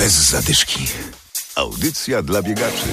Bez zadyszki. Audycja dla biegaczy.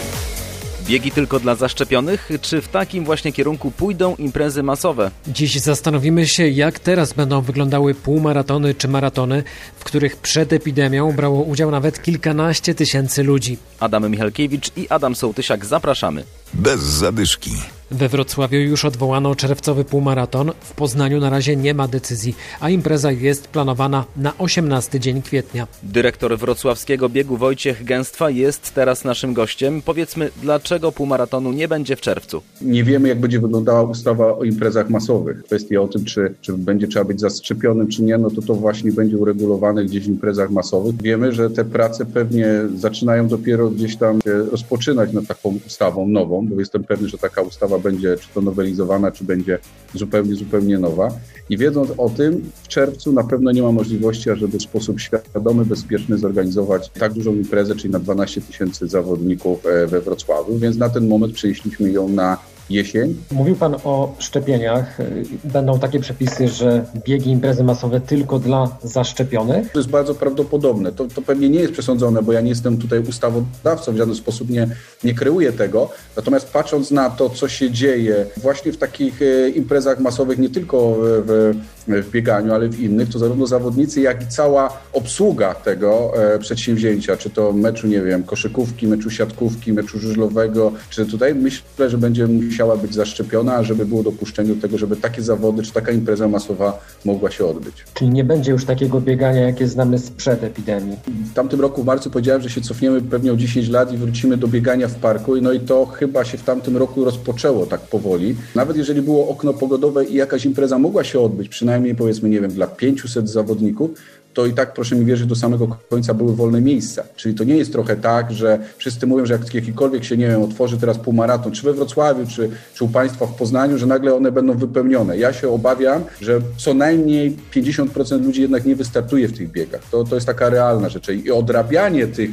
Biegi tylko dla zaszczepionych? Czy w takim właśnie kierunku pójdą imprezy masowe? Dziś zastanowimy się, jak teraz będą wyglądały półmaratony czy maratony, w których przed epidemią brało udział nawet kilkanaście tysięcy ludzi. Adam Michalkiewicz i Adam Sołtysiak zapraszamy. Bez zadyszki. We Wrocławiu już odwołano czerwcowy półmaraton. W Poznaniu na razie nie ma decyzji, a impreza jest planowana na 18 dzień kwietnia. Dyrektor wrocławskiego biegu Wojciech Gęstwa jest teraz naszym gościem. Powiedzmy, dlaczego półmaratonu nie będzie w czerwcu? Nie wiemy, jak będzie wyglądała ustawa o imprezach masowych. Kwestia o tym, czy, czy będzie trzeba być zaszczepionym, czy nie, no to to właśnie będzie uregulowane gdzieś w imprezach masowych. Wiemy, że te prace pewnie zaczynają dopiero gdzieś tam się rozpoczynać nad taką ustawą nową, bo jestem pewny, że taka ustawa będzie czy to nowelizowana, czy będzie zupełnie, zupełnie nowa. I wiedząc o tym, w czerwcu na pewno nie ma możliwości, ażeby w sposób świadomy, bezpieczny zorganizować tak dużą imprezę, czyli na 12 tysięcy zawodników e, we Wrocławiu, więc na ten moment przenieśliśmy ją na jesień. Mówił Pan o szczepieniach. Będą takie przepisy, że biegi imprezy masowe tylko dla zaszczepionych? To jest bardzo prawdopodobne. To, to pewnie nie jest przesądzone, bo ja nie jestem tutaj ustawodawcą, w żaden sposób nie, nie kreuję tego. Natomiast patrząc na to, co się dzieje właśnie w takich e, imprezach masowych, nie tylko w, w bieganiu, ale w innych, to zarówno zawodnicy, jak i cała obsługa tego e, przedsięwzięcia, czy to meczu, nie wiem, koszykówki, meczu siatkówki, meczu żużlowego, czy tutaj myślę, że będzie musiała być zaszczepiona, żeby było dopuszczenie do tego, żeby takie zawody, czy taka impreza masowa mogła się odbyć. Czyli nie będzie już takiego biegania, jakie znamy sprzed epidemii? W tamtym roku w marcu powiedziałem, że się cofniemy pewnie o 10 lat i wrócimy do biegania w parku, no i to chyba się w tamtym roku rozpoczęło tak powoli. Nawet jeżeli było okno pogodowe i jakaś impreza mogła się odbyć, przynajmniej powiedzmy, nie wiem, dla 500 zawodników, to i tak, proszę mi wierzyć, do samego końca były wolne miejsca. Czyli to nie jest trochę tak, że wszyscy mówią, że jak jakikolwiek się, nie wiem, otworzy teraz półmaraton, czy we Wrocławiu, czy, czy u Państwa w Poznaniu, że nagle one będą wypełnione. Ja się obawiam, że co najmniej 50% ludzi jednak nie wystartuje w tych biegach. To, to jest taka realna rzecz. I odrabianie tych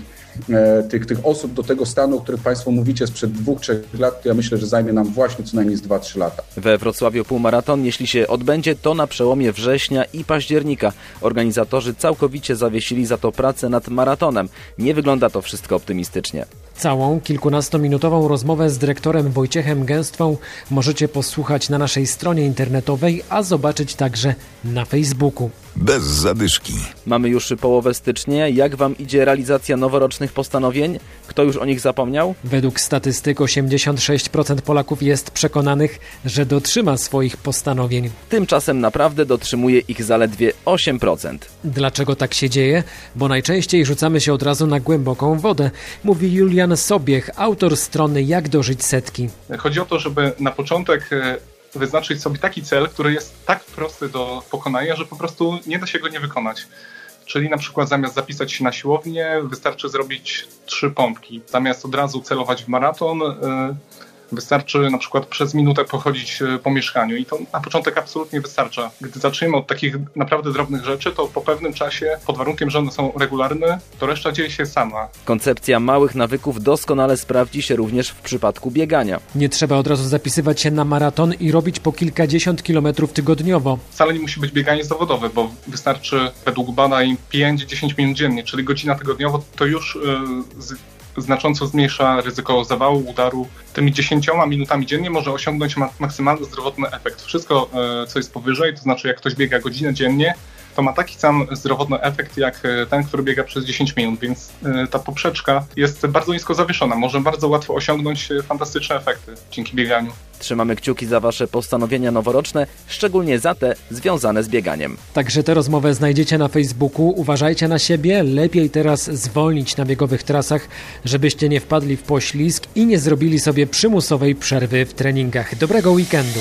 tych, tych osób do tego stanu, o którym Państwo mówicie sprzed dwóch, trzech lat, to ja myślę, że zajmie nam właśnie co najmniej z 2-3 lata. We Wrocławiu półmaraton, jeśli się odbędzie, to na przełomie września i października. Organizatorzy całkowicie zawiesili za to pracę nad maratonem. Nie wygląda to wszystko optymistycznie. Całą kilkunastominutową rozmowę z dyrektorem Wojciechem Gęstwą możecie posłuchać na naszej stronie internetowej, a zobaczyć także na Facebooku. Bez zadyszki. Mamy już połowę stycznia. Jak Wam idzie realizacja noworocznych postanowień? Kto już o nich zapomniał? Według statystyk 86% Polaków jest przekonanych, że dotrzyma swoich postanowień. Tymczasem naprawdę dotrzymuje ich zaledwie 8%. Dlaczego tak się dzieje? Bo najczęściej rzucamy się od razu na głęboką wodę, mówi Julian Sobiech, autor strony Jak dożyć setki. Chodzi o to, żeby na początek e, wyznaczyć sobie taki cel, który jest tak prosty do pokonania, że po prostu nie da się go nie wykonać. Czyli na przykład zamiast zapisać się na siłownię, wystarczy zrobić trzy pompki. Zamiast od razu celować w maraton, e, Wystarczy na przykład przez minutę pochodzić e, po mieszkaniu i to na początek absolutnie wystarcza. Gdy zaczniemy od takich naprawdę drobnych rzeczy, to po pewnym czasie, pod warunkiem, że one są regularne, to reszta dzieje się sama. Koncepcja małych nawyków doskonale sprawdzi się również w przypadku biegania. Nie trzeba od razu zapisywać się na maraton i robić po kilkadziesiąt kilometrów tygodniowo. Wcale nie musi być bieganie zawodowe, bo wystarczy według badań 5-10 minut dziennie, czyli godzina tygodniowo to już yy, znacząco zmniejsza ryzyko zawału, udaru. Tymi 10 minutami dziennie może osiągnąć maksymalny zdrowotny efekt. Wszystko, e, co jest powyżej, to znaczy jak ktoś biega godzinę dziennie, to ma taki sam zdrowotny efekt jak e, ten, który biega przez 10 minut, więc e, ta poprzeczka jest bardzo nisko zawieszona. Może bardzo łatwo osiągnąć fantastyczne efekty dzięki bieganiu. Trzymamy kciuki za Wasze postanowienia noworoczne, szczególnie za te związane z bieganiem. Także tę rozmowę znajdziecie na Facebooku. Uważajcie na siebie, lepiej teraz zwolnić na biegowych trasach, żebyście nie wpadli w poślizg i nie zrobili sobie przymusowej przerwy w treningach. Dobrego weekendu!